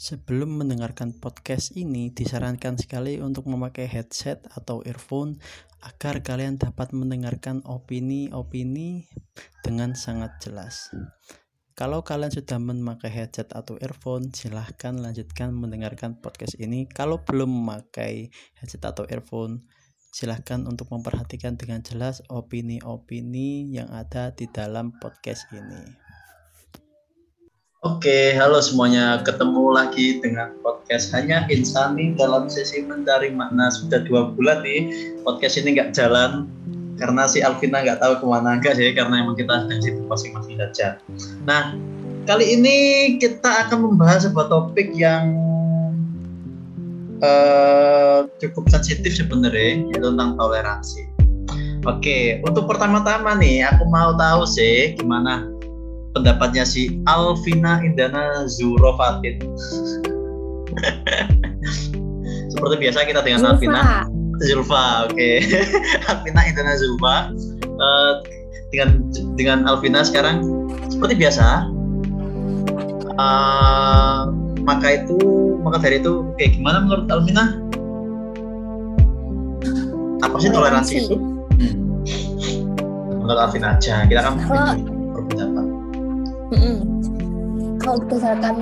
Sebelum mendengarkan podcast ini, disarankan sekali untuk memakai headset atau earphone agar kalian dapat mendengarkan opini-opini dengan sangat jelas. Kalau kalian sudah memakai headset atau earphone, silahkan lanjutkan mendengarkan podcast ini. Kalau belum memakai headset atau earphone, silahkan untuk memperhatikan dengan jelas opini-opini yang ada di dalam podcast ini. Oke, halo semuanya. Ketemu lagi dengan podcast Hanya Insani dalam sesi mencari makna. Sudah dua bulan nih podcast ini nggak jalan karena si Alvina nggak tahu ke mana enggak sih karena emang kita sedang sibuk masing-masing saja. Nah, kali ini kita akan membahas sebuah topik yang uh, cukup sensitif sebenarnya yaitu tentang toleransi. Oke, untuk pertama-tama nih aku mau tahu sih gimana pendapatnya si Alvina Indana Zurofatin. Seperti biasa kita dengan Zulfa. Alvina Zulfa, oke. Okay. Alvina Indana Zulfa. Uh, dengan dengan Alvina sekarang seperti biasa. Uh, maka itu maka dari itu oke okay, gimana menurut Alvina? Apa sih toleransi, toleransi itu? Hmm. Menurut Alvina aja, kita kan berpendapat kalau berdasarkan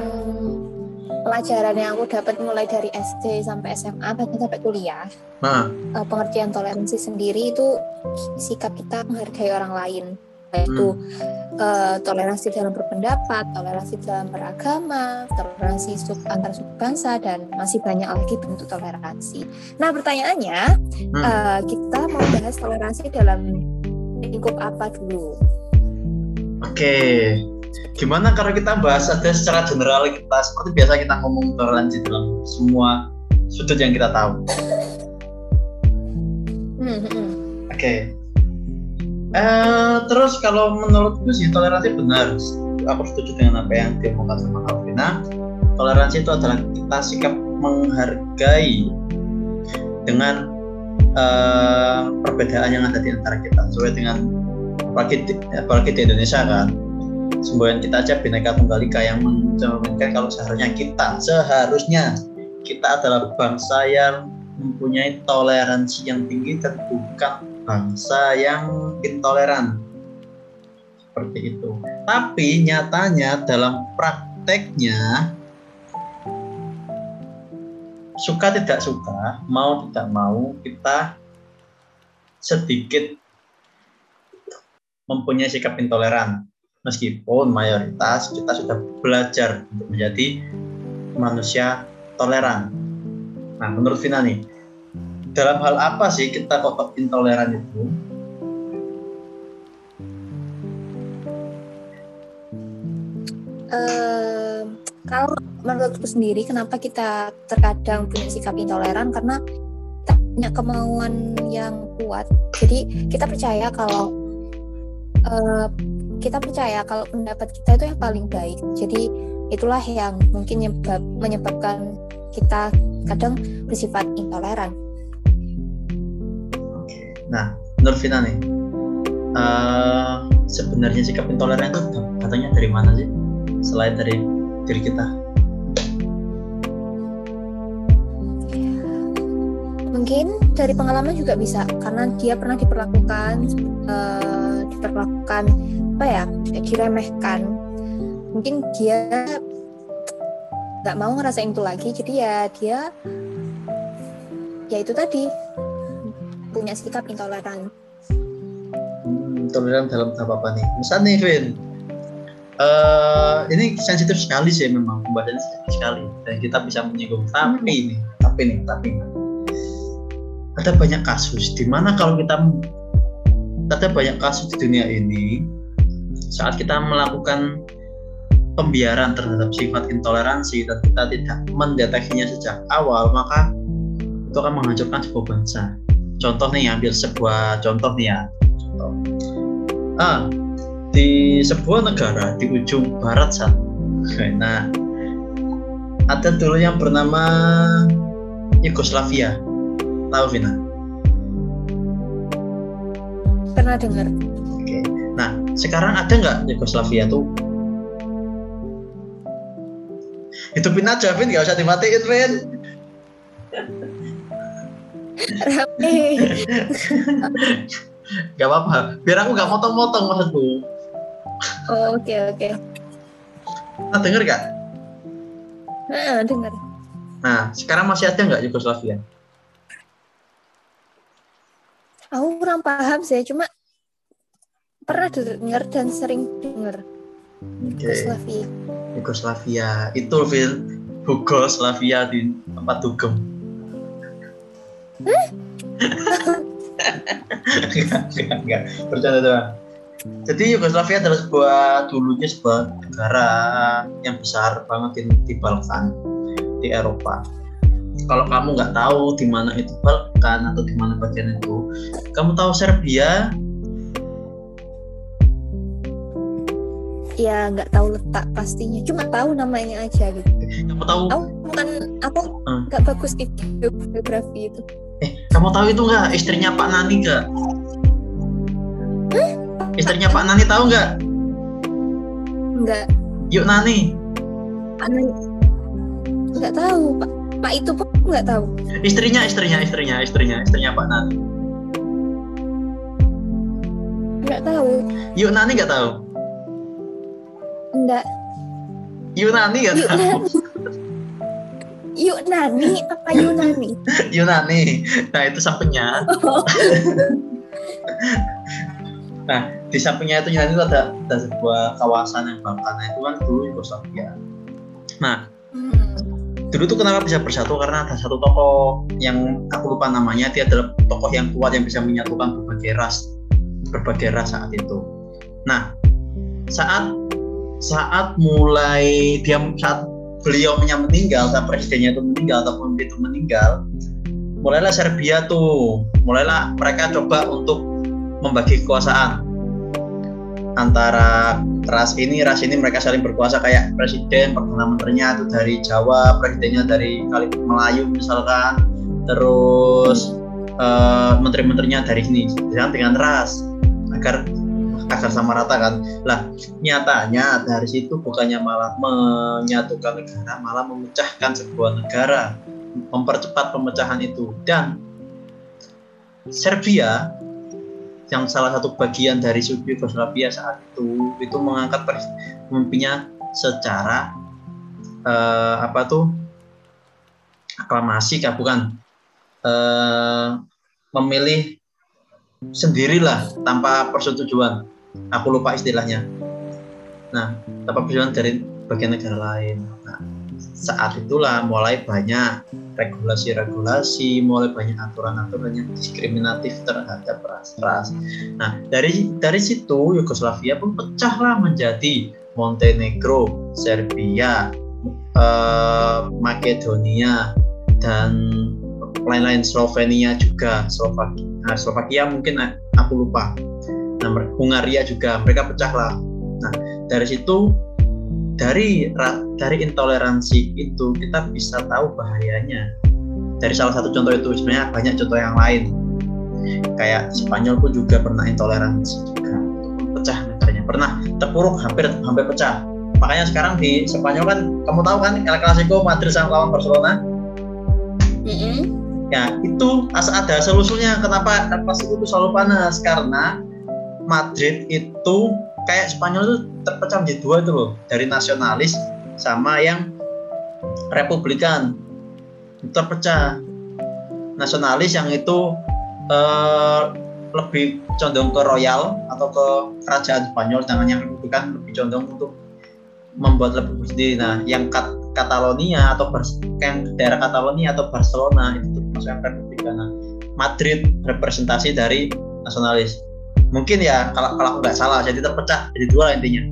pelajaran yang aku dapat mulai dari SD sampai SMA bahkan sampai kuliah nah. uh, pengertian toleransi sendiri itu sikap kita menghargai orang lain yaitu hmm. uh, toleransi dalam berpendapat, toleransi dalam beragama, toleransi sub antar suku bangsa dan masih banyak lagi bentuk toleransi. Nah pertanyaannya hmm. uh, kita mau bahas toleransi dalam lingkup apa dulu? Oke, okay gimana kalau kita bahas ada secara general kita seperti biasa kita ngomong toleransi dalam semua sudut yang kita tahu. Hmm, hmm, hmm. Oke. Okay. Uh, eh, terus kalau menurutku sih toleransi benar. Aku setuju dengan apa yang diomongkan sama Alvina. Toleransi itu adalah kita sikap menghargai dengan uh, perbedaan yang ada di antara kita sesuai dengan apalagi di, apalagi di Indonesia kan semboyan kita aja bineka tunggal ika yang mencerminkan kalau seharusnya kita seharusnya kita adalah bangsa yang mempunyai toleransi yang tinggi dan bukan bangsa yang intoleran. Seperti itu. Tapi nyatanya dalam prakteknya suka tidak suka mau tidak mau kita sedikit mempunyai sikap intoleran meskipun mayoritas kita sudah belajar untuk menjadi manusia toleran. Nah, menurut Vina nih, dalam hal apa sih kita kok intoleran itu? Uh, kalau menurutku sendiri, kenapa kita terkadang punya sikap intoleran? Karena kita punya kemauan yang kuat. Jadi kita percaya kalau uh, kita percaya kalau pendapat kita itu yang paling baik. Jadi itulah yang mungkin menyebab, menyebabkan kita kadang bersifat intoleran. Oke, nah menurut Vina nih, uh, sebenarnya sikap intoleran itu katanya dari mana sih? Selain dari diri kita? Mungkin dari pengalaman juga bisa, karena dia pernah diperlakukan, uh, diperlakukan apa ya diremehkan. Mungkin dia nggak mau ngerasain itu lagi jadi ya dia ya itu tadi punya sikap intoleran. Hmm, intoleran dalam tahap apa nih? Misalnya nih Vin uh, ini sensitif sekali sih memang pembahasannya sensitif sekali. Dan kita bisa menyinggung. Tapi hmm. nih tapi nih tapi ada banyak kasus di mana kalau kita ada banyak kasus di dunia ini saat kita melakukan pembiaran terhadap sifat intoleransi dan kita tidak mendeteksinya sejak awal maka itu akan menghancurkan sebuah bangsa. Contoh nih ambil sebuah contoh nih ya. Contoh. Ah di sebuah negara di ujung barat sana nah ada dulu yang bernama Yugoslavia. Tahu Vina? Pernah dengar sekarang ada nggak Yugoslavia tuh? Hidupin aja, Vin. Gak usah dimatiin, Vin. Gak apa-apa. Biar aku gak motong-motong maksudku. Oh, oke, okay, oke. Okay. Nah, denger gak? Nah, denger. Nah, sekarang masih ada nggak Yugoslavia? Aku kurang paham sih, cuma pernah dengar dan sering dengar. Okay. Yugoslavia. Yugoslavia itu Phil Yugoslavia di tempat dugem. enggak, enggak, enggak. Bercanda doang. Jadi Yugoslavia adalah sebuah dulunya sebuah negara yang besar banget di, di Balkan di Eropa. Kalau kamu nggak tahu di mana itu Balkan atau di mana bagian itu, kamu tahu Serbia? Ya nggak tahu letak pastinya, cuma tahu namanya aja gitu. Kamu tahu? Tahu bukan aku hmm. nggak hmm. bagus di geografi itu. Eh, kamu tahu itu nggak istrinya Pak Nani nggak? Hmm? Istrinya Pak Nani tahu nggak? Nggak. Yuk Nani. Nani. Nggak tahu Pak. Pak itu pun nggak tahu. Istrinya, istrinya, istrinya, istrinya, istrinya Pak Nani. Nggak tahu. Yuk Nani nggak tahu. Enggak. Yuk Nani nggak tahu. Yunani apa Yunani? Yunani. Nah itu sampingnya. Oh. nah di sampingnya itu Yunani itu ada, ada sebuah kawasan yang Balkan nah, itu kan dulu Yugoslavia nah hmm. dulu tuh kenapa bisa bersatu karena ada satu tokoh yang aku lupa namanya dia adalah tokoh yang kuat yang bisa menyatukan berbagai ras berbagai ras saat itu nah saat saat mulai dia saat beliau meninggal saat presidennya itu meninggal ataupun itu meninggal mulailah Serbia tuh. Mulailah mereka coba untuk membagi kekuasaan. Antara ras ini ras ini mereka saling berkuasa kayak presiden perdana menterinya itu dari Jawa presidennya dari kali Melayu misalkan. Terus uh, menteri-menterinya dari sini dengan ras agar agar sama rata kan. Lah nyatanya dari situ bukannya malah menyatukan negara malah memecahkan sebuah negara mempercepat pemecahan itu. Dan Serbia yang salah satu bagian dari Yugoslavia saat itu itu mengangkat pemimpinnya secara uh, apa tuh aklamasi kah? Bukan. Uh, memilih sendirilah tanpa persetujuan aku lupa istilahnya nah tanpa persetujuan dari bagian negara lain nah, saat itulah mulai banyak regulasi-regulasi, mulai banyak aturan-aturan yang diskriminatif terhadap ras-ras. Nah, dari dari situ Yugoslavia pun pecahlah menjadi Montenegro, Serbia, eh, Makedonia dan lain-lain Slovenia juga, Slovakia. Nah, Slovakia mungkin aku lupa. Nah, Hungaria juga mereka pecahlah. Nah, dari situ dari dari intoleransi itu kita bisa tahu bahayanya. Dari salah satu contoh itu sebenarnya banyak contoh yang lain. Kayak Spanyol pun juga pernah intoleransi juga. Pecah negaranya pernah terpuruk hampir hampir pecah. Makanya sekarang di Spanyol kan kamu tahu kan El Clasico Madrid sama lawan Barcelona? Mm-hmm. ya itu ada solusinya. Kenapa? El Clasico itu selalu panas. Karena Madrid itu kayak Spanyol itu terpecah menjadi dua itu loh. Dari nasionalis sama yang republikan. Terpecah. Nasionalis yang itu eh, lebih condong ke royal atau ke kerajaan Spanyol sedangkan yang republikan lebih condong untuk membuat lebih sendiri. Nah yang Kat Catalonia atau yang daerah Catalonia atau Barcelona itu termasuk yang republikan. Nah, Madrid representasi dari nasionalis mungkin ya kalau kalau aku nggak salah jadi terpecah jadi dua intinya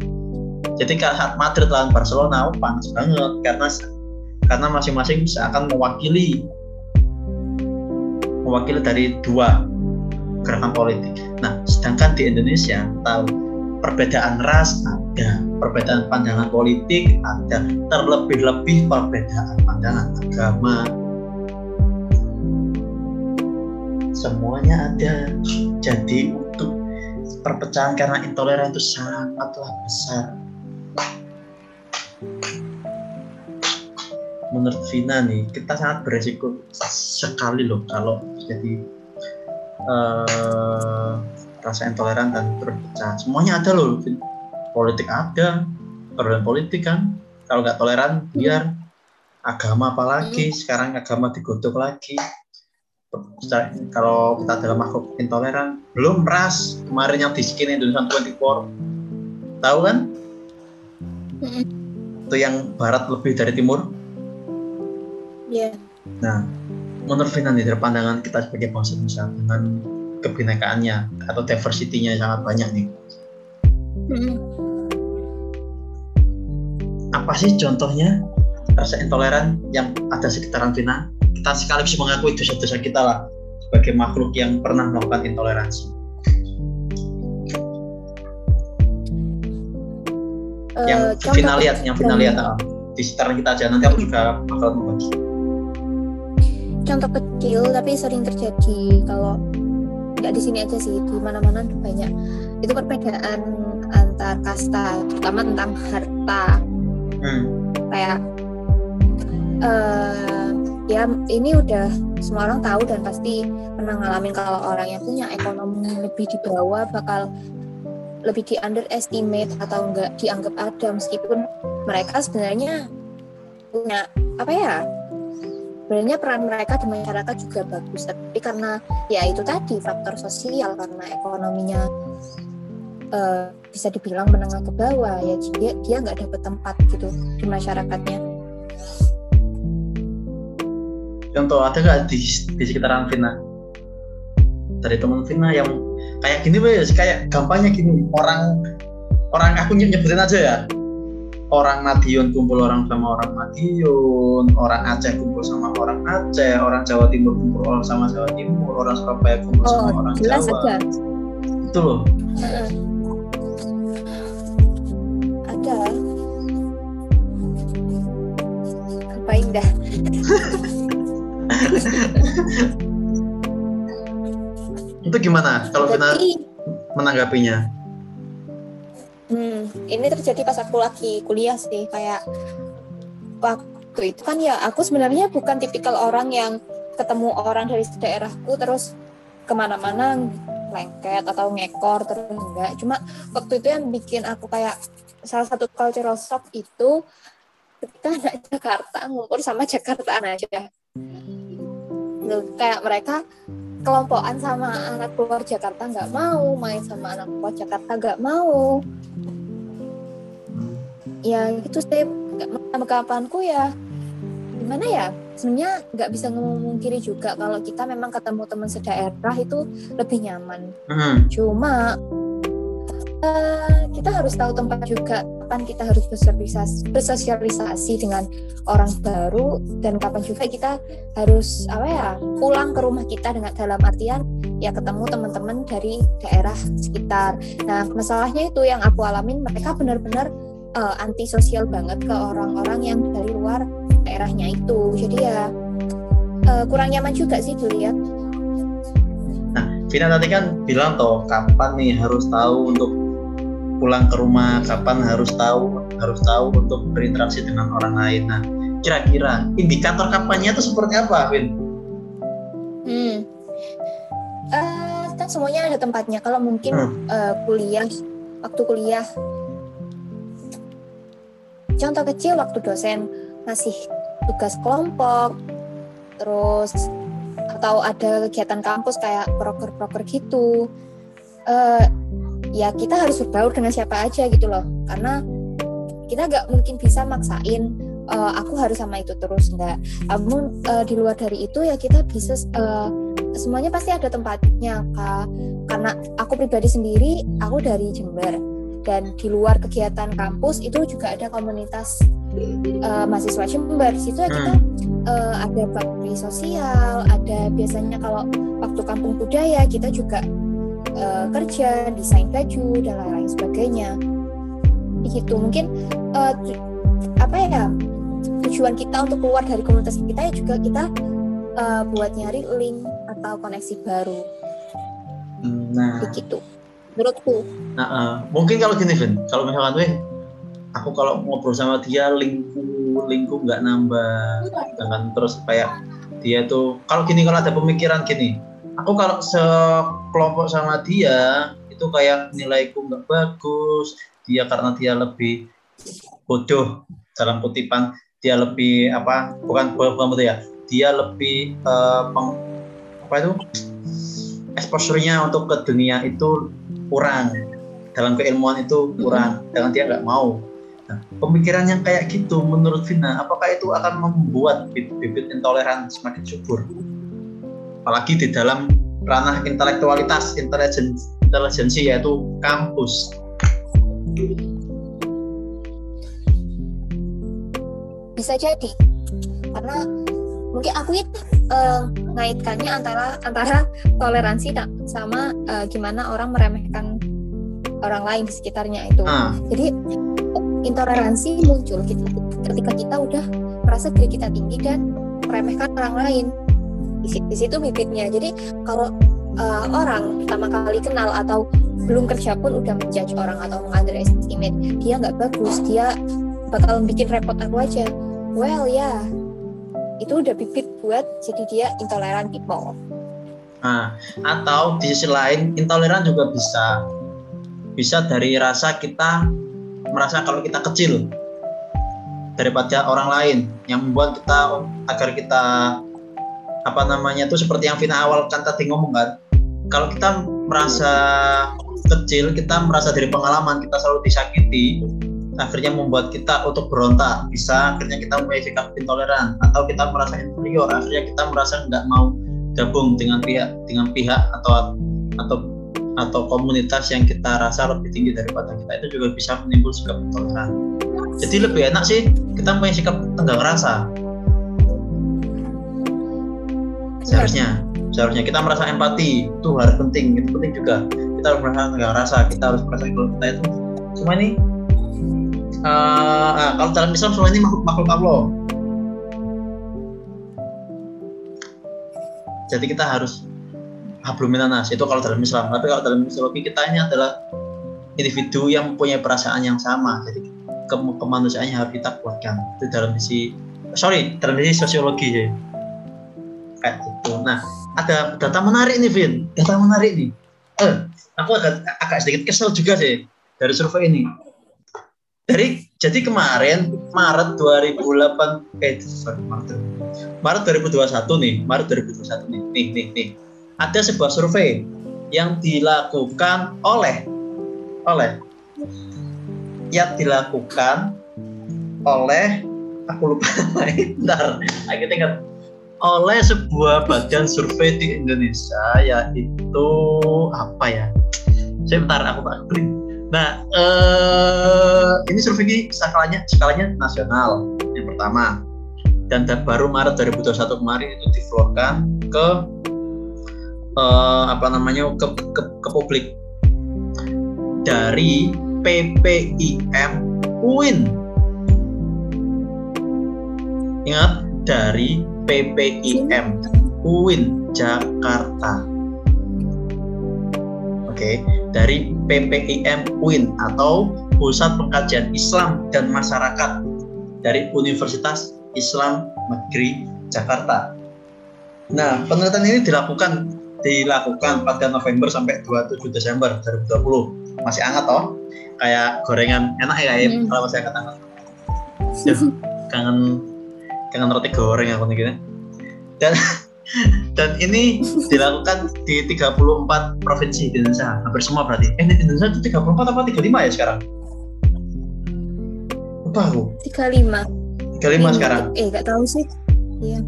jadi saat Madrid lawan Barcelona oh, panas banget karena karena masing-masing akan mewakili mewakili dari dua gerakan politik. Nah, sedangkan di Indonesia tahu perbedaan ras ada, perbedaan pandangan politik ada, terlebih-lebih perbedaan pandangan agama. Semuanya ada. Jadi untuk perpecahan karena intoleran itu sangatlah besar. menurut Vina nih kita sangat beresiko sekali loh kalau jadi uh, rasa intoleran dan terpecah. Semuanya ada loh politik ada perbedaan politik kan. Kalau nggak toleran biar agama apalagi hmm. sekarang agama digodok lagi kalau kita dalam makhluk intoleran belum ras kemarin yang di skin Indonesia 24 tahu kan hmm. itu yang barat lebih dari timur Iya. Yeah. Nah, menurut Vina nih dari pandangan kita sebagai bangsa Indonesia dengan kebinekaannya atau diversity-nya sangat banyak nih. Hmm. Apa sih contohnya rasa intoleran yang ada sekitaran Vina? Kita sekaligus mengakui dosa-dosa kita lah sebagai makhluk yang pernah melakukan intoleransi. Uh, yang Vina lihat, yang Vina lihat uh, di sekitaran kita aja nanti aku juga bakal membagi. Contoh kecil tapi sering terjadi kalau nggak di sini aja sih di mana-mana banyak. Itu perbedaan antar kasta terutama tentang harta. Hmm. kayak uh, ya ini udah semua orang tahu dan pasti pernah ngalamin kalau orang yang punya ekonomi lebih di bawah bakal lebih di underestimate atau enggak dianggap ada meskipun mereka sebenarnya punya apa ya sebenarnya peran mereka di masyarakat juga bagus. Tapi karena ya itu tadi faktor sosial karena ekonominya uh, bisa dibilang menengah ke bawah ya dia dia nggak dapat tempat gitu di masyarakatnya contoh ada nggak di, di sekitaran Vina dari teman Vina yang kayak gini wes kayak gampangnya gini orang orang aku nyebutin aja ya orang Madiun kumpul orang sama orang Madiun, orang Aceh kumpul sama orang Aceh, orang Jawa Timur kumpul orang sama Jawa Timur, orang Surabaya kumpul oh, sama orang jelas Jawa. Aja. Itu loh. Ada. Apa indah. itu gimana kalau kita menanggapinya? Hmm, ini terjadi pas aku lagi kuliah sih kayak waktu itu kan ya aku sebenarnya bukan tipikal orang yang ketemu orang dari daerahku terus ke mana-mana lengket atau ngekor terus enggak cuma waktu itu yang bikin aku kayak salah satu cultural shock itu kita anak Jakarta ngumpul sama Jakarta aja kayak mereka kelompokan sama anak keluar Jakarta nggak mau main sama anak keluar Jakarta nggak mau. Ya gitu sih. Sama kapanku ya. Gimana ya? Sebenarnya nggak bisa ngomong juga kalau kita memang ketemu teman sedaerah itu lebih nyaman. Hmm. cuma uh, kita harus tahu tempat juga kapan kita harus bersosialisasi, dengan orang baru dan kapan juga kita harus apa ya pulang ke rumah kita dengan dalam artian ya ketemu teman-teman dari daerah sekitar. Nah masalahnya itu yang aku alamin mereka benar-benar uh, antisosial banget ke orang-orang yang dari luar daerahnya itu jadi ya uh, kurang nyaman juga sih dilihat nah Vina tadi kan bilang toh kapan nih harus tahu untuk pulang ke rumah kapan harus tahu harus tahu untuk berinteraksi dengan orang lain nah kira-kira indikator kapannya itu seperti apa Vin? Hmm. Uh, kan semuanya ada tempatnya kalau mungkin hmm. uh, kuliah waktu kuliah contoh kecil waktu dosen ngasih tugas kelompok terus atau ada kegiatan kampus kayak proker-proker gitu uh, ya kita harus berbaur dengan siapa aja gitu loh. Karena kita nggak mungkin bisa maksain uh, aku harus sama itu terus nggak. Namun uh, di luar dari itu ya kita bisa uh, semuanya pasti ada tempatnya kak. Karena aku pribadi sendiri aku dari Jember. Dan di luar kegiatan kampus itu juga ada komunitas uh, mahasiswa Jember. Di situ ya kita uh, ada bakti sosial ada biasanya kalau waktu kampung budaya kita juga uh, kerja desain baju dan lain-lain sebagainya. Gitu. Mungkin uh, apa ya tujuan kita untuk keluar dari komunitas kita ya juga kita uh, buat nyari link atau koneksi baru. Nah. Begitu. Menurutku. Nah uh, mungkin kalau gini Vin. Kalau misalkan Win aku kalau ngobrol sama dia lingku lingkup nggak nambah. Dengan terus kayak dia tuh kalau gini kalau ada pemikiran gini aku kalau sekelompok sama dia itu kayak nilaiku nggak bagus. Dia karena dia lebih bodoh dalam kutipan dia lebih apa bukan bukan betul ya. Dia lebih uh, peng, apa itu? Exposure-nya untuk ke dunia itu kurang. Dalam keilmuan itu kurang. Dengan dia nggak mau. Nah, pemikiran yang kayak gitu menurut Vina apakah itu akan membuat bibit intoleran semakin subur apalagi di dalam ranah intelektualitas intelijensi intelijensi yaitu kampus bisa jadi karena mungkin aku itu uh, ngaitkannya antara antara toleransi sama uh, gimana orang meremehkan orang lain di sekitarnya itu. Uh. Jadi intoleransi muncul ketika kita udah merasa diri kita tinggi dan meremehkan orang lain. Di, situ bibitnya. Jadi kalau uh, orang pertama kali kenal atau belum kerja pun udah menjudge orang atau mengunderestimate dia nggak bagus, dia bakal bikin repot aku aja. Well ya, yeah, itu udah bibit buat jadi dia intoleran people. Nah, atau di sisi lain intoleran juga bisa bisa dari rasa kita merasa kalau kita kecil daripada orang lain yang membuat kita agar kita apa namanya itu seperti yang Vina awal kan tadi ngomong kan. Kalau kita merasa kecil kita merasa dari pengalaman kita selalu disakiti akhirnya membuat kita untuk berontak. Bisa akhirnya kita mempunyai sikap intoleran. Atau kita merasa inferior akhirnya kita merasa nggak mau gabung dengan pihak dengan pihak atau atau atau komunitas yang kita rasa lebih tinggi daripada kita. Itu juga bisa menimbul sikap intoleran. Jadi lebih enak sih kita punya sikap tenggang rasa seharusnya. Seharusnya. Kita merasa empati. Itu harus penting. Itu penting juga. Kita harus merasa tenggang rasa kita harus merasa kalau kita itu semua ini uh, nah, kalau dalam Islam semua ini makhluk makhluk Allah. Jadi kita harus habluminanas itu kalau dalam Islam tapi kalau dalam Islami kita ini adalah individu yang punya perasaan yang sama. Jadi ke kemanusiaannya harus kita kuatkan. Itu dalam sisi sorry dalam sisi sosiologi ya kayak gitu. Nah ada data menarik nih Vin. Data menarik nih. Eh, aku agak agak sedikit kesel juga sih dari survei ini. Dari jadi kemarin Maret 2008 eh sorry Maret. Maret 2021 nih Maret 2021 nih nih nih nih. Ada sebuah survei yang dilakukan oleh oleh yang dilakukan oleh aku lupa ntar aku ingat oleh sebuah badan survei di Indonesia yaitu apa ya sebentar aku tak klik Nah, eh, ini survei skalanya skalanya nasional yang pertama. Dan baru Maret 2021 kemarin itu diflorkan ke eh, apa namanya ke, ke, ke publik dari PPIM UIN. Ingat dari PPIM UIN Jakarta. Oke, dari PPIM UIN atau Pusat Pengkajian Islam dan Masyarakat dari Universitas Islam Negeri Jakarta. Nah, penelitian ini dilakukan dilakukan pada November sampai 27 Desember 2020. Masih hangat toh? Kayak gorengan enak ya, ya hmm. kalau masih hangat-hangat. kangen kangen roti goreng aku nih gitu. Dan dan ini dilakukan di 34 provinsi di Indonesia. Hampir semua berarti. Eh di Indonesia itu 34 apa 35 ya sekarang? Lupa aku. 35 35 Ini, sekarang. eh nggak tahu sih. Iya.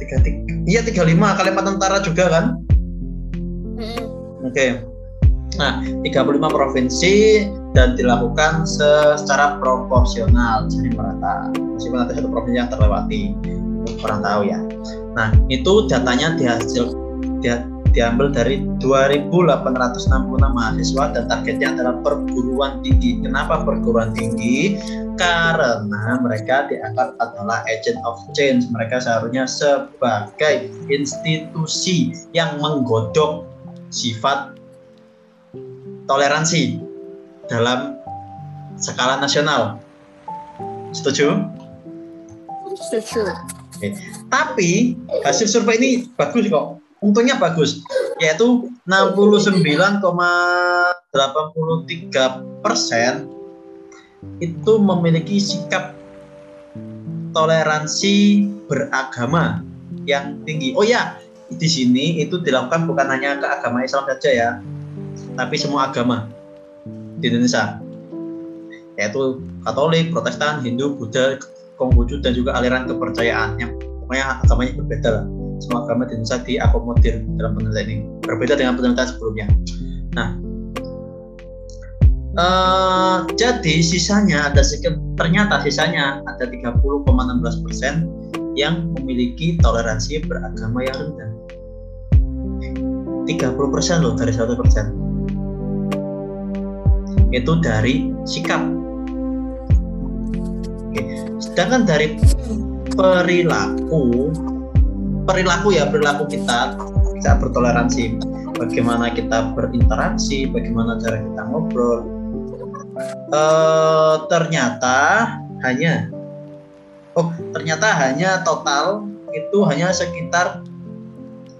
Tiga, tiga, iya 35 Kalimantan Utara juga kan? Hmm. oke. Okay. nah 35 provinsi dan dilakukan secara proporsional jadi merata meskipun ada satu provinsi yang terlewati kurang tahu ya Nah, itu datanya dihasil dia, diambil dari 2.866 mahasiswa dan targetnya adalah perguruan tinggi. Kenapa perguruan tinggi? Karena mereka dianggap adalah agent of change. Mereka seharusnya sebagai institusi yang menggodok sifat toleransi dalam skala nasional. Setuju? Setuju. Oke. Tapi hasil survei ini bagus kok. Untungnya bagus, yaitu 69,83 persen itu memiliki sikap toleransi beragama yang tinggi. Oh ya, di sini itu dilakukan bukan hanya ke agama Islam saja ya, tapi semua agama di Indonesia, yaitu Katolik, Protestan, Hindu, Buddha, Konghucu dan juga aliran kepercayaan yang pokoknya agamanya berbeda lah. Semua agama di Indonesia diakomodir dalam penelitian ini, berbeda dengan penelitian sebelumnya. Nah, Uh, jadi sisanya ada ternyata sisanya ada 30,16 persen yang memiliki toleransi beragama yang rendah. 30 persen loh dari 100 persen. Itu dari sikap. Sedangkan dari perilaku, perilaku ya perilaku kita bisa bertoleransi. Bagaimana kita berinteraksi, bagaimana cara kita ngobrol, uh, ternyata hanya oh ternyata hanya total itu hanya sekitar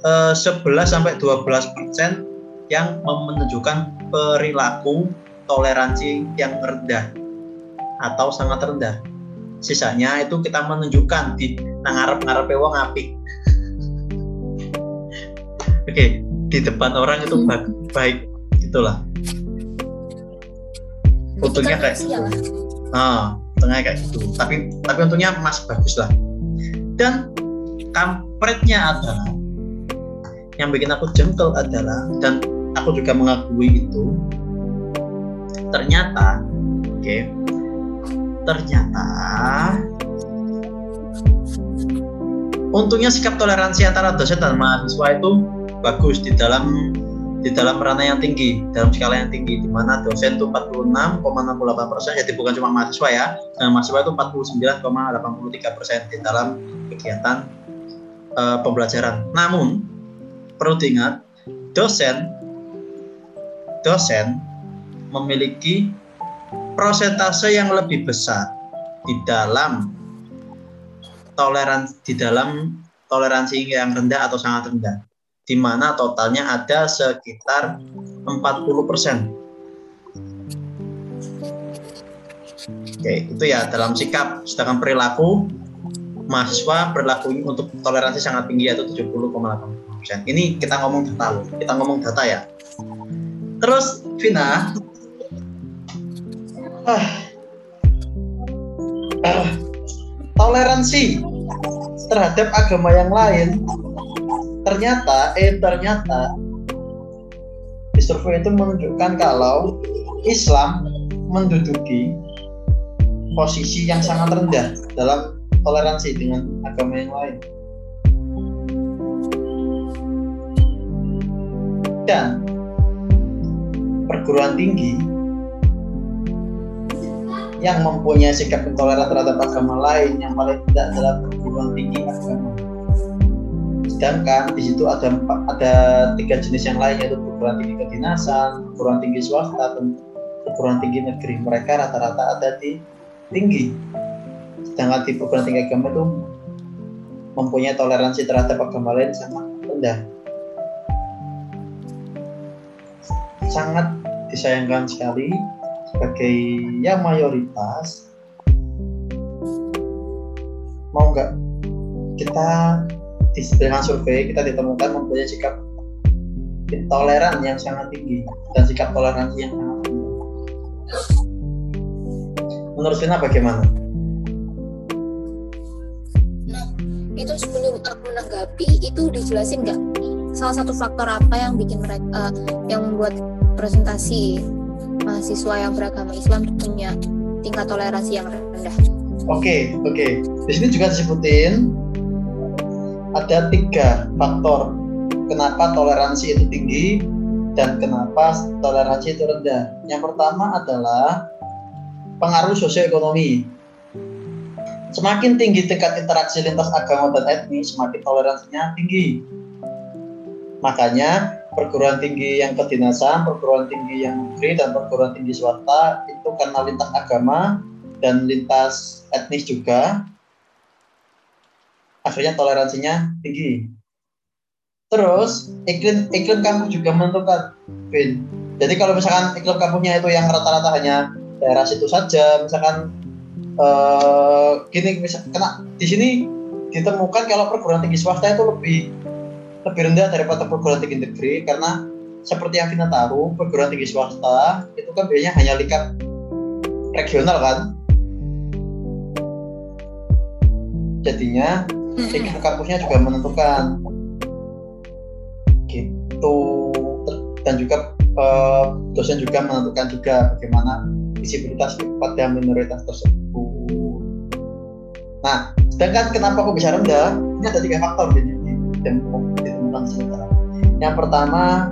uh, 11 sampai 12 persen yang menunjukkan perilaku toleransi yang rendah atau sangat rendah. Sisanya itu kita menunjukkan di nangarep ngarep wong apik. Oke, okay, di depan orang itu baik, baik itulah untungnya kayak gitu. Ah, untungnya kayak gitu. Tapi tapi untungnya masih bagus lah. Dan kampretnya adalah yang bikin aku jengkel adalah dan aku juga mengakui itu ternyata oke okay, ternyata untungnya sikap toleransi antara dosen dan mahasiswa itu bagus di dalam di dalam ranah yang tinggi, dalam skala yang tinggi, di mana dosen itu 46,68 persen, jadi bukan cuma mahasiswa ya, dan mahasiswa itu 49,83 persen di dalam kegiatan uh, pembelajaran. Namun perlu diingat, dosen dosen memiliki prosentase yang lebih besar di dalam toleransi di dalam toleransi yang rendah atau sangat rendah di mana totalnya ada sekitar 40 persen. Oke, itu ya dalam sikap. Sedangkan perilaku mahasiswa perilaku untuk toleransi sangat tinggi yaitu 70,8 persen. Ini kita ngomong data kita ngomong data ya. Terus Vina, ah, ah, toleransi terhadap agama yang lain ternyata eh ternyata survei itu menunjukkan kalau Islam menduduki posisi yang sangat rendah dalam toleransi dengan agama yang lain. Dan perguruan tinggi yang mempunyai sikap intoleran terhadap agama lain yang paling tidak adalah perguruan tinggi agama sedangkan di situ ada ada tiga jenis yang lain yaitu perguruan tinggi kedinasan, perguruan tinggi swasta, dan perguruan tinggi negeri. Mereka rata-rata ada di tinggi. Sedangkan di perguruan tinggi agama itu mempunyai toleransi terhadap agama lain sangat rendah. Sangat disayangkan sekali sebagai yang mayoritas mau nggak kita dengan survei kita ditemukan mempunyai sikap intoleran yang sangat tinggi dan sikap toleransi yang sangat tinggi. Menurut Vina bagaimana? Nah, itu sebelum aku menanggapi itu dijelasin nggak salah satu faktor apa yang bikin mereka uh, yang membuat presentasi mahasiswa yang beragama Islam punya tingkat toleransi yang rendah. Oke, okay, oke. Okay. Di sini juga disebutin ada tiga faktor kenapa toleransi itu tinggi dan kenapa toleransi itu rendah. Yang pertama adalah pengaruh sosioekonomi. Semakin tinggi tingkat interaksi lintas agama dan etnis, semakin toleransinya tinggi. Makanya perguruan tinggi yang kedinasan, perguruan tinggi yang negeri, dan perguruan tinggi swasta itu karena lintas agama dan lintas etnis juga akhirnya toleransinya tinggi. Terus iklim iklim kampus juga menentukan Vin. Jadi kalau misalkan iklim kampusnya itu yang rata-rata hanya daerah situ saja misalkan uh, gini misal kena di sini ditemukan kalau perguruan tinggi swasta itu lebih lebih rendah daripada perguruan tinggi negeri karena seperti yang kita tahu perguruan tinggi swasta itu kan biasanya hanya lingkap regional kan? Jadinya iklim kampusnya juga menentukan. Gitu. Dan juga uh, dosen juga menentukan juga bagaimana visibilitas pada minoritas tersebut. Nah, sedangkan kenapa kok bisa rendah? Ini ada tiga faktor ini ditemukan. Yang pertama,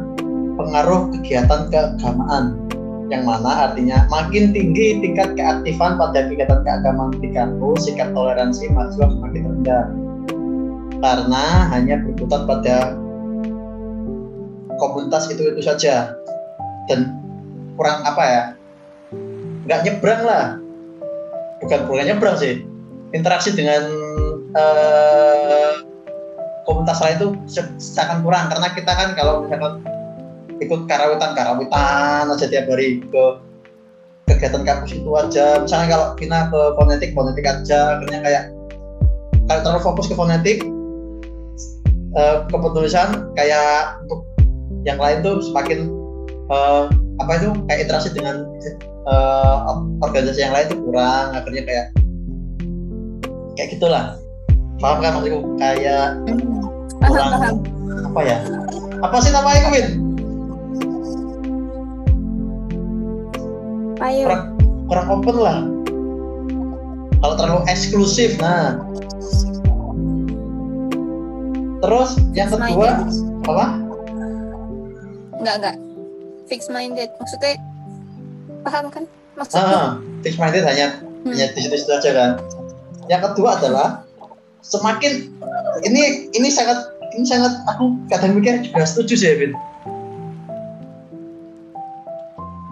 pengaruh kegiatan keagamaan yang mana artinya makin tinggi tingkat keaktifan pada kegiatan keagamaan di kampus, sikap toleransi mahasiswa semakin rendah. Karena hanya berkutat pada komunitas itu itu saja. Dan kurang apa ya nggak nyebrang lah. Bukan bukan nyebrang sih interaksi dengan uh, komunitas lain itu sangat kurang. Karena kita kan kalau misalkan ikut karawitan karawitan aja tiap hari ke kegiatan kampus itu aja. Misalnya kalau kita ke fonetik fonetik aja. Akhirnya kayak kalau terlalu fokus ke fonetik uh, ke penulisan kayak untuk yang lain tuh semakin uh, apa itu kayak interaksi dengan uh, organisasi yang lain tuh kurang. Akhirnya kayak kayak gitulah paham kan maksudku kayak hmm. kurang apa ya? Apa sih namanya Win? Ayo. kurang kurang open lah. Kalau terlalu eksklusif nah. Terus yang kedua apa? Enggak enggak fix minded. Maksudnya paham kan? Maksudnya? Ah, fix minded hanya hmm. hanya di situ aja kan. Yang kedua adalah semakin ini ini sangat ini sangat aku kadang mikir juga setuju sih Vin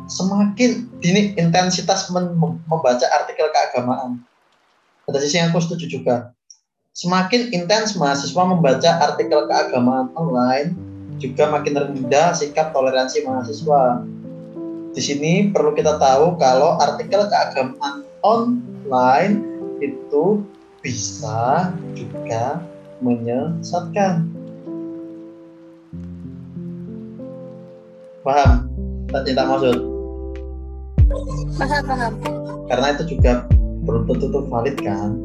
semakin dini intensitas membaca artikel keagamaan. Pada sisi yang aku setuju juga. Semakin intens mahasiswa membaca artikel keagamaan online, juga makin rendah sikap toleransi mahasiswa. Di sini perlu kita tahu kalau artikel keagamaan online itu bisa juga menyesatkan. Paham? Tak cinta maksud? paham paham karena itu juga belum tentu valid kan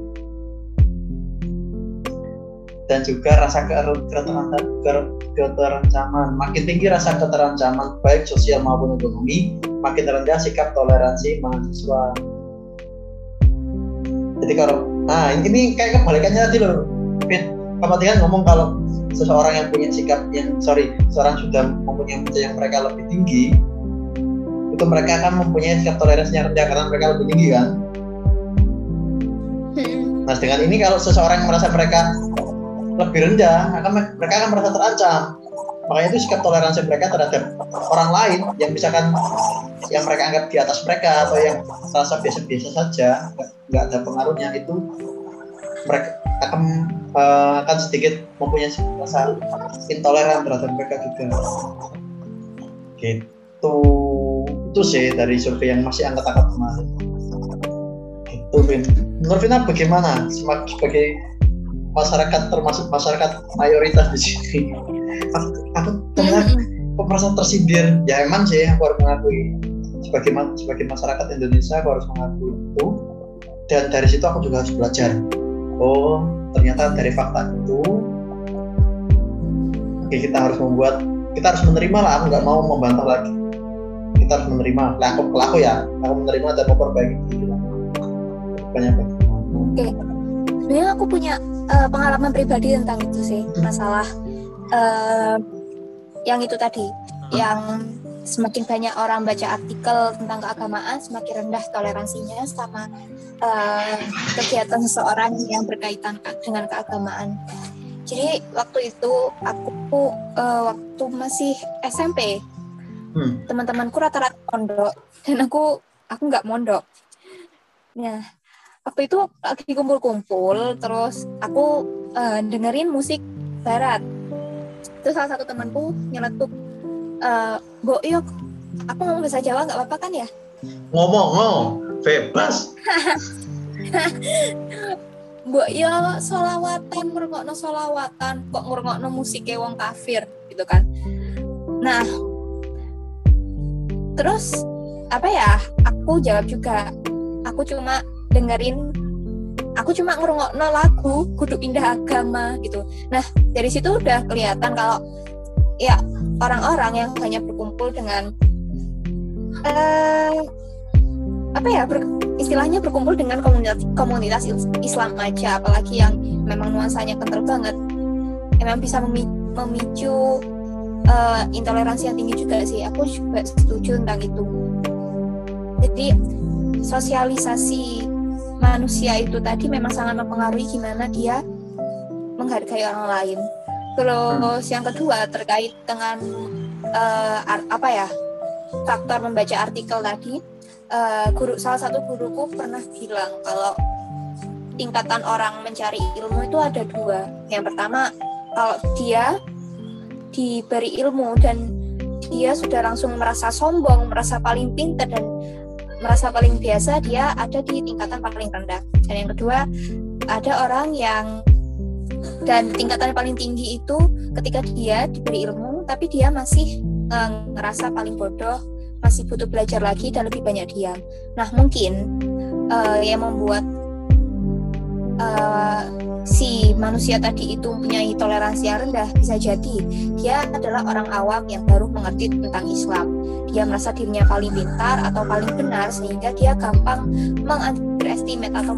dan juga rasa keterancaman makin tinggi rasa keterancaman baik sosial maupun ekonomi makin rendah sikap toleransi mahasiswa jadi kalau nah ini kayak kebalikannya tadi loh. Fit kemudian ngomong kalau seseorang yang punya sikap yang sorry seorang sudah mempunyai yang mereka lebih tinggi itu mereka akan mempunyai sikap toleransi yang rendah karena mereka lebih tinggi kan? Hmm. nah dengan ini kalau seseorang yang merasa mereka lebih rendah akan mereka akan merasa terancam. Makanya itu sikap toleransi mereka terhadap orang lain yang misalkan yang mereka anggap di atas mereka atau yang merasa biasa-biasa saja nggak ada pengaruhnya itu mereka akan uh, akan sedikit mempunyai rasa intoleran terhadap mereka juga. Gitu. Itu sih dari survei yang masih angkat-angkat kemarin. Itu Vin. Menurut Vina bagaimana sebagai masyarakat termasuk masyarakat mayoritas di sini. Aku, aku ternyata aku merasa tersindir. Ya emang sih aku harus mengakui sebagai sebagai masyarakat Indonesia aku harus mengakui itu. Dan dari situ aku juga harus belajar. Oh ternyata dari fakta itu oke kita harus membuat kita harus menerima lah aku nggak mau membantah lagi. Kita harus menerima. Pelaku pelaku ya aku menerima dan memperbaiki itu banyak oke. Sebenarnya aku punya uh, pengalaman pribadi tentang itu sih hmm. masalah uh, yang itu tadi. Hmm. yang semakin banyak orang baca artikel tentang keagamaan semakin rendah toleransinya sama uh, kegiatan seseorang yang berkaitan dengan keagamaan jadi waktu itu aku uh, waktu masih SMP hmm. teman-temanku rata-rata mondok dan aku aku nggak mondok Nah, waktu itu lagi kumpul-kumpul, terus aku uh, dengerin musik barat. Terus salah satu temanku nyeletuk, uh, Bo, yuk, aku ngomong bahasa Jawa nggak apa-apa kan ya? Ngomong, ngomong, bebas. Mbok yo solawatan ngrungokno solawatan kok ngrungokno musik wong kafir gitu kan. Nah, terus apa ya? Aku jawab juga. Aku cuma dengerin aku cuma ngrungokno lagu kudu pindah agama gitu. Nah, dari situ udah kelihatan kalau ya orang-orang yang hanya berkumpul dengan uh, apa ya ber, istilahnya berkumpul dengan komunitas komunitas Islam aja apalagi yang memang nuansanya kental banget. Memang bisa memicu uh, intoleransi yang tinggi juga sih. Aku juga setuju tentang itu. Jadi sosialisasi manusia itu tadi memang sangat mempengaruhi gimana dia menghargai orang lain terus yang kedua terkait dengan uh, apa ya faktor membaca artikel tadi uh, guru salah satu guruku pernah bilang kalau tingkatan orang mencari ilmu itu ada dua. Yang pertama kalau dia diberi ilmu dan dia sudah langsung merasa sombong, merasa paling pintar dan merasa paling biasa, dia ada di tingkatan paling rendah. Dan yang kedua, ada orang yang dan tingkatan paling tinggi itu ketika dia diberi ilmu, tapi dia masih uh, ngerasa paling bodoh, masih butuh belajar lagi dan lebih banyak diam. Nah, mungkin uh, yang membuat uh, si manusia tadi itu mempunyai toleransi yang rendah bisa jadi dia adalah orang awam yang baru mengerti tentang Islam. Dia merasa dirinya paling pintar atau paling benar sehingga dia gampang mengunderestimate atau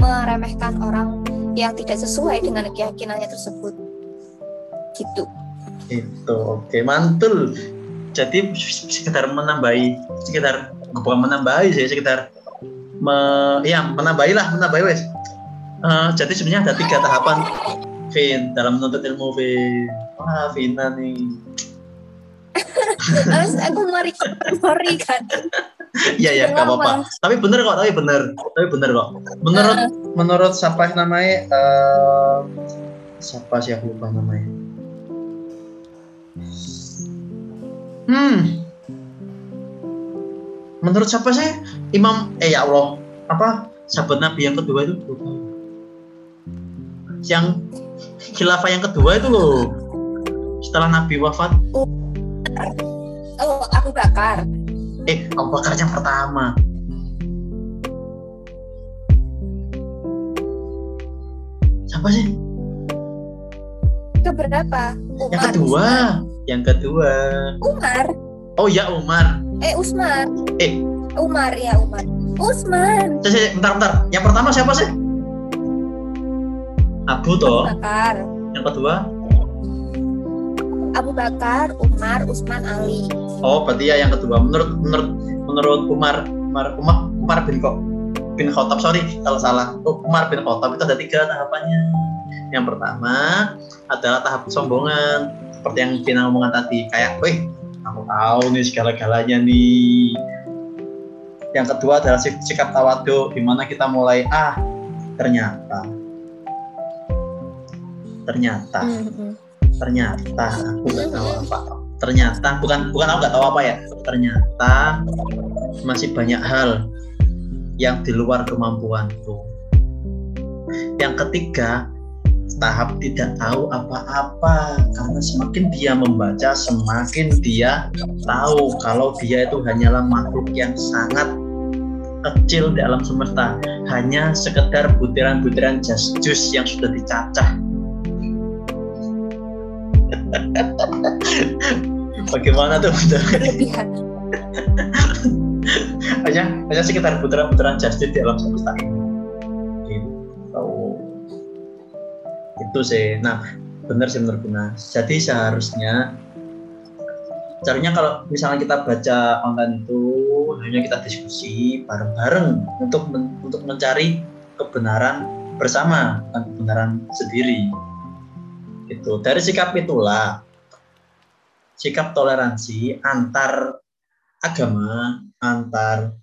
meremehkan orang yang tidak sesuai dengan keyakinannya tersebut. Gitu. Itu oke mantul. Jadi sekitar menambahi sekitar bukan menambahi sih sekitar me, ya menambahi lah menambahi wes. Uh, jadi sebenarnya ada tiga tahapan Vin dalam menuntut ilmu Vin. Wah Vina nih. Aku mari kan Iya ya, gak apa-apa. Tapi bener kok, tapi bener, tapi bener kok. Menurut uh. menurut siapa namanya? Uh, siapa sih aku lupa namanya? Hmm. Menurut siapa sih Imam eh ya Allah apa sahabat Nabi yang kedua itu yang khilafah yang kedua itu loh setelah Nabi wafat oh, oh Abu Bakar eh Abu Bakar yang pertama siapa sih keberapa Umar, yang kedua yang kedua. Umar. Oh ya Umar. Eh Usman. Eh. Umar ya Umar. Usman. Cek, bentar bentar. Yang pertama siapa sih? Abu toh. Abu Bakar. Yang kedua? Abu Bakar, Umar, Usman, Ali. Oh, berarti ya yang kedua. Menurut menurut menurut Umar Umar Umar, Umar bin Kok bin Khattab sorry kalau salah. Oh, Umar bin Khattab itu ada tiga tahapannya. Yang pertama adalah tahap kesombongan seperti yang Vina omongan tadi kayak wih aku tahu nih segala-galanya nih yang kedua adalah sikap tawadu di mana kita mulai ah ternyata ternyata mm-hmm. Ternyata aku nggak tahu apa. Ternyata bukan bukan aku nggak tahu apa ya. Ternyata masih banyak hal yang di luar kemampuanku. Yang ketiga tahap tidak tahu apa-apa. Karena semakin dia membaca semakin dia tahu kalau dia itu hanyalah makhluk yang sangat kecil di alam semesta. Hanya sekedar butiran-butiran jas jus yang sudah dicacah bagaimana tuh hanya hanya sekitar butiran-butiran jas jus di alam semesta ini. Itu sih. Nah benar sih menurut Buna. Jadi seharusnya caranya kalau misalnya kita baca online itu hanya kita diskusi bareng-bareng untuk men, untuk mencari kebenaran bersama dan kebenaran sendiri itu dari sikap itulah sikap toleransi antar agama antar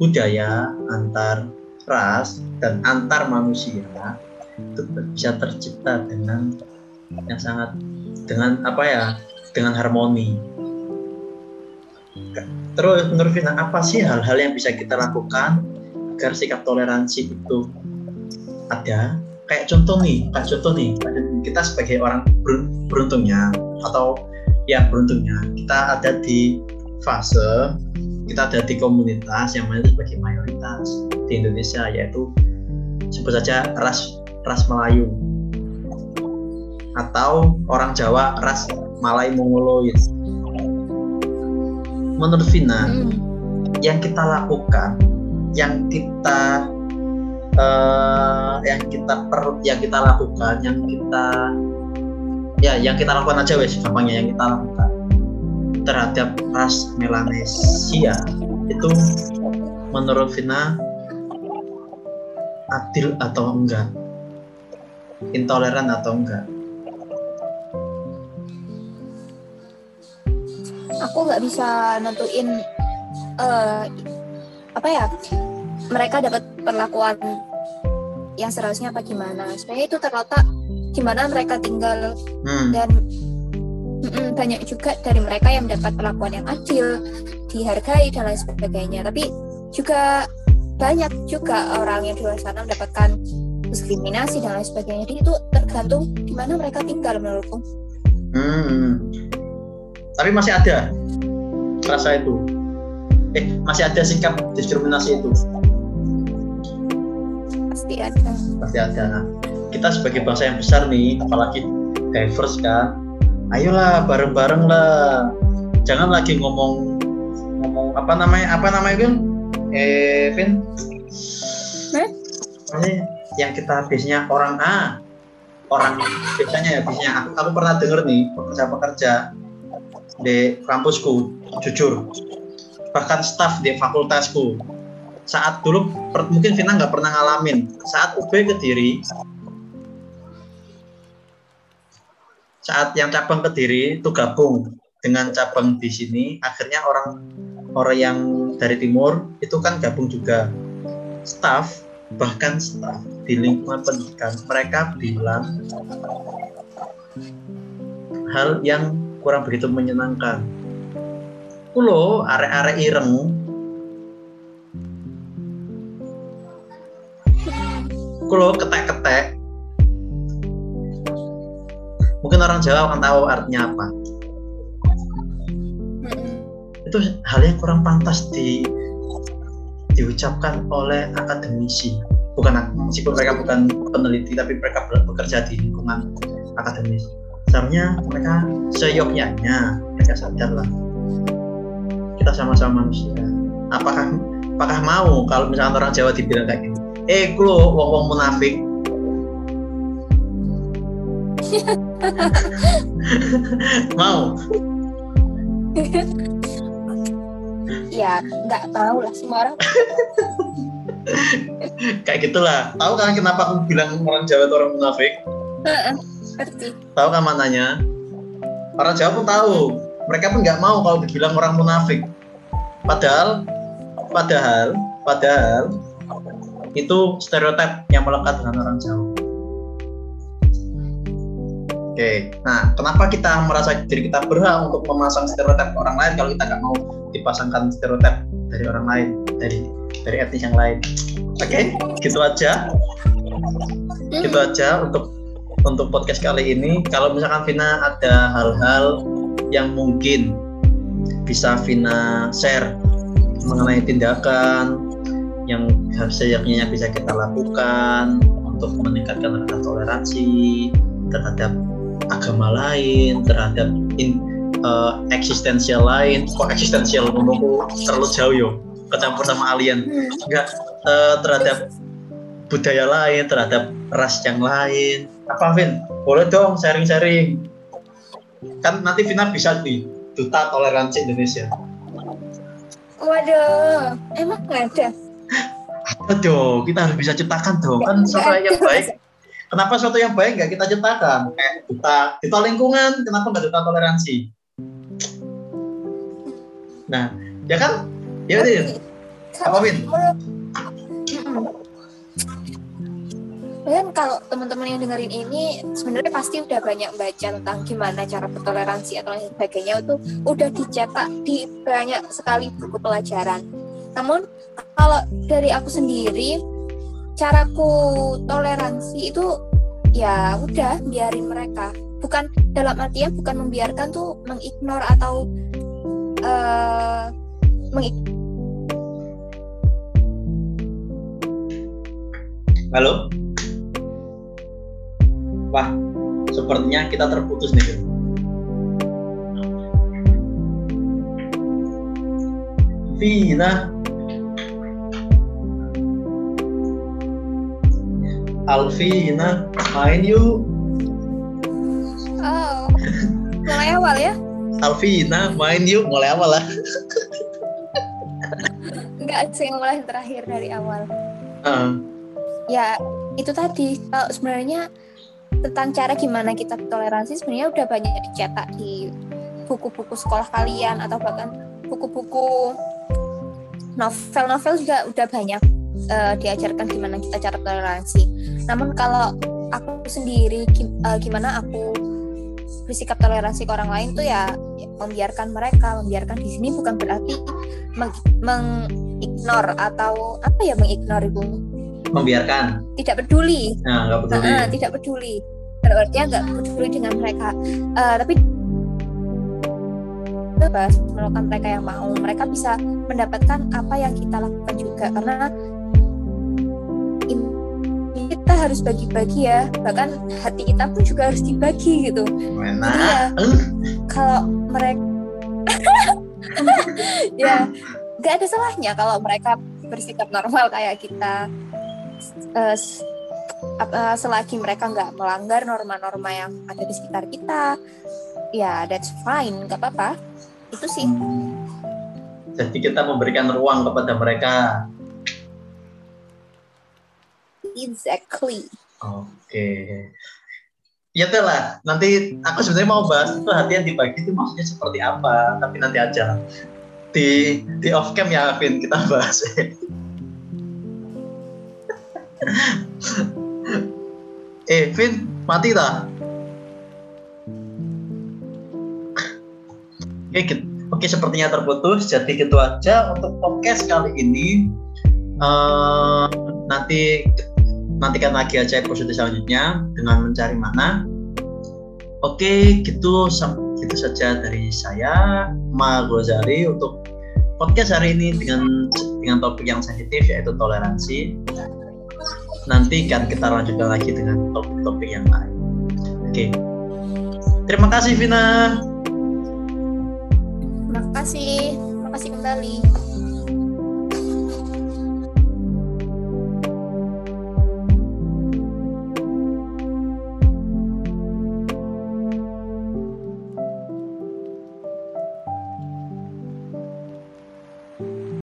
budaya antar ras dan antar manusia itu bisa tercipta dengan yang sangat dengan apa ya dengan harmoni. Terus menurut Vina apa sih hal-hal yang bisa kita lakukan agar sikap toleransi itu ada? Kayak contoh nih kayak contoh nih kita sebagai orang beruntungnya atau ya beruntungnya kita ada di fase kita ada di komunitas yang mana sebagai mayoritas di Indonesia yaitu sebut saja ras ras Melayu atau orang Jawa ras Malay Mongoloid. Menurut Vina, hmm. yang kita lakukan, yang kita uh, yang kita per, yang kita lakukan, yang kita ya yang kita lakukan aja wes gampangnya yang kita lakukan. Terhadap ras Melanesia itu menurut Vina adil atau enggak? Intoleran atau enggak? Aku nggak bisa nentuin uh, apa ya mereka dapat perlakuan yang seharusnya apa gimana. Sebenarnya itu terletak gimana mereka tinggal. Hmm. dan mm, banyak juga dari mereka yang mendapat perlakuan yang adil dihargai dan lain sebagainya. Tapi juga banyak juga orang yang di luar sana mendapatkan diskriminasi dan lain sebagainya. Jadi itu tergantung di mana mereka tinggal menurutku. Hmm. tapi masih ada rasa itu. Eh masih ada sikap diskriminasi itu pasti ada. Pasti ada. Kita sebagai bangsa yang besar nih apalagi diverse kan ayolah bareng-bareng lah. Jangan lagi ngomong ngomong apa namanya apa namanya Vin? Eh Vin? Eh? yang kita biasanya orang A. Orang biasanya ya biasanya aku, aku pernah denger nih pekerja-pekerja di kampusku jujur. Bahkan staff di fakultasku saat dulu per, mungkin Vina nggak pernah ngalamin. Saat UB Kediri saat yang cabang Kediri itu gabung dengan cabang di sini akhirnya orang orang yang dari timur itu kan gabung juga. Staff bahkan staff di lingkungan pendidikan mereka bilang hal yang kurang begitu menyenangkan. Kulo are-are ireng kulo ketek-ketek. Mungkin orang Jawa akan tahu artinya apa. Itu hal yang kurang pantas di diucapkan oleh akademisi. Bukan meskipun mereka bukan peneliti tapi mereka bekerja di lingkungan akademis. Seharusnya mereka seyoknya mereka sadar lah kita sama-sama manusia apakah apakah mau kalau misalnya orang Jawa dibilang kayak gini eh klo wong wong munafik. Mau? Ya nggak tahu lah semua orang kayak gitulah. Tahu kan kenapa aku bilang orang Jawa itu orang munafik? Tahu kan mananya orang Jawa pun tahu. Mereka pun nggak mau kalau dibilang orang munafik. Padahal padahal padahal itu stereotip yang melekat dengan orang Jawa Oke, nah kenapa kita merasa diri kita berhak untuk memasang stereotip orang lain kalau kita nggak mau dipasangkan stereotip dari orang lain, dari dari etnis yang lain? Oke, gitu aja. Gitu aja untuk untuk podcast kali ini. Kalau misalkan Vina ada hal-hal yang mungkin bisa Vina share mengenai tindakan yang seyogyanya bisa kita lakukan untuk meningkatkan rasa toleransi terhadap agama lain, terhadap in, uh, eksistensial lain. Kok eksistensial menurutku terlalu jauh yo, kecampur sama alien. Enggak uh, terhadap budaya lain, terhadap ras yang lain. Apa Vin? Boleh dong sharing-sharing. Kan nanti Vina bisa di duta toleransi Indonesia. Waduh, emang ada? Dong, kita harus bisa ciptakan dong. Kan sesuatu yang baik Kenapa sesuatu yang baik nggak kita ciptakan? Kayak duta, duta lingkungan, kenapa nggak duta toleransi? Nah, ya kan? Ya udah. Apa Win? dan kalau teman-teman yang dengerin ini sebenarnya pasti udah banyak baca tentang gimana cara bertoleransi atau lain sebagainya itu udah dicetak di banyak sekali buku pelajaran. Namun kalau dari aku sendiri caraku toleransi itu ya udah biarin mereka. Bukan dalam artian bukan membiarkan tuh mengignore atau uh, Halo? Wah, sepertinya kita terputus nih. Vina. Alvina, main yuk. Oh, mulai awal ya? Alvina, main yuk, mulai awal lah. Enggak, sih mulai terakhir dari awal. Uh. Ya, itu tadi. Kalau sebenarnya tentang cara gimana kita toleransi sebenarnya udah banyak dicetak di buku-buku sekolah kalian atau bahkan buku-buku novel-novel juga udah banyak uh, diajarkan gimana kita cara toleransi. Namun kalau aku sendiri uh, gimana aku bersikap toleransi ke orang lain tuh ya, membiarkan mereka, membiarkan di sini bukan berarti mengignore meng atau apa ya mengignore ibu membiarkan. Tidak peduli. Nah, peduli. Uh, tidak peduli. Berarti nggak peduli dengan mereka. Uh, tapi bebas melakukan mereka yang mau. Mereka bisa mendapatkan apa yang kita lakukan juga karena kita harus bagi-bagi ya. Bahkan hati kita pun juga harus dibagi gitu. Mana? ya kalau mereka ya nggak ada salahnya kalau mereka bersikap normal kayak kita. Uh, uh, selagi mereka nggak melanggar norma-norma yang ada di sekitar kita ya that's fine nggak apa-apa. Itu sih. Jadi kita memberikan ruang kepada mereka exactly oke okay. Ya lah, nanti aku sebenarnya mau bahas itu hati yang dibagi itu maksudnya seperti apa, tapi nanti aja di di off cam ya, Vin kita bahas. eh, Vin, mati tak? Oke, oke sepertinya terputus. Jadi itu aja untuk podcast kali ini. Uh, nanti nantikan lagi aja episode selanjutnya dengan mencari mana. Oke, gitu gitu saja dari saya, Ma Gozali untuk podcast hari ini dengan dengan topik yang sensitif yaitu toleransi nanti kan kita lanjutkan lagi dengan topik-topik yang lain. Oke. Terima kasih Vina. Terima kasih. Terima kasih kembali.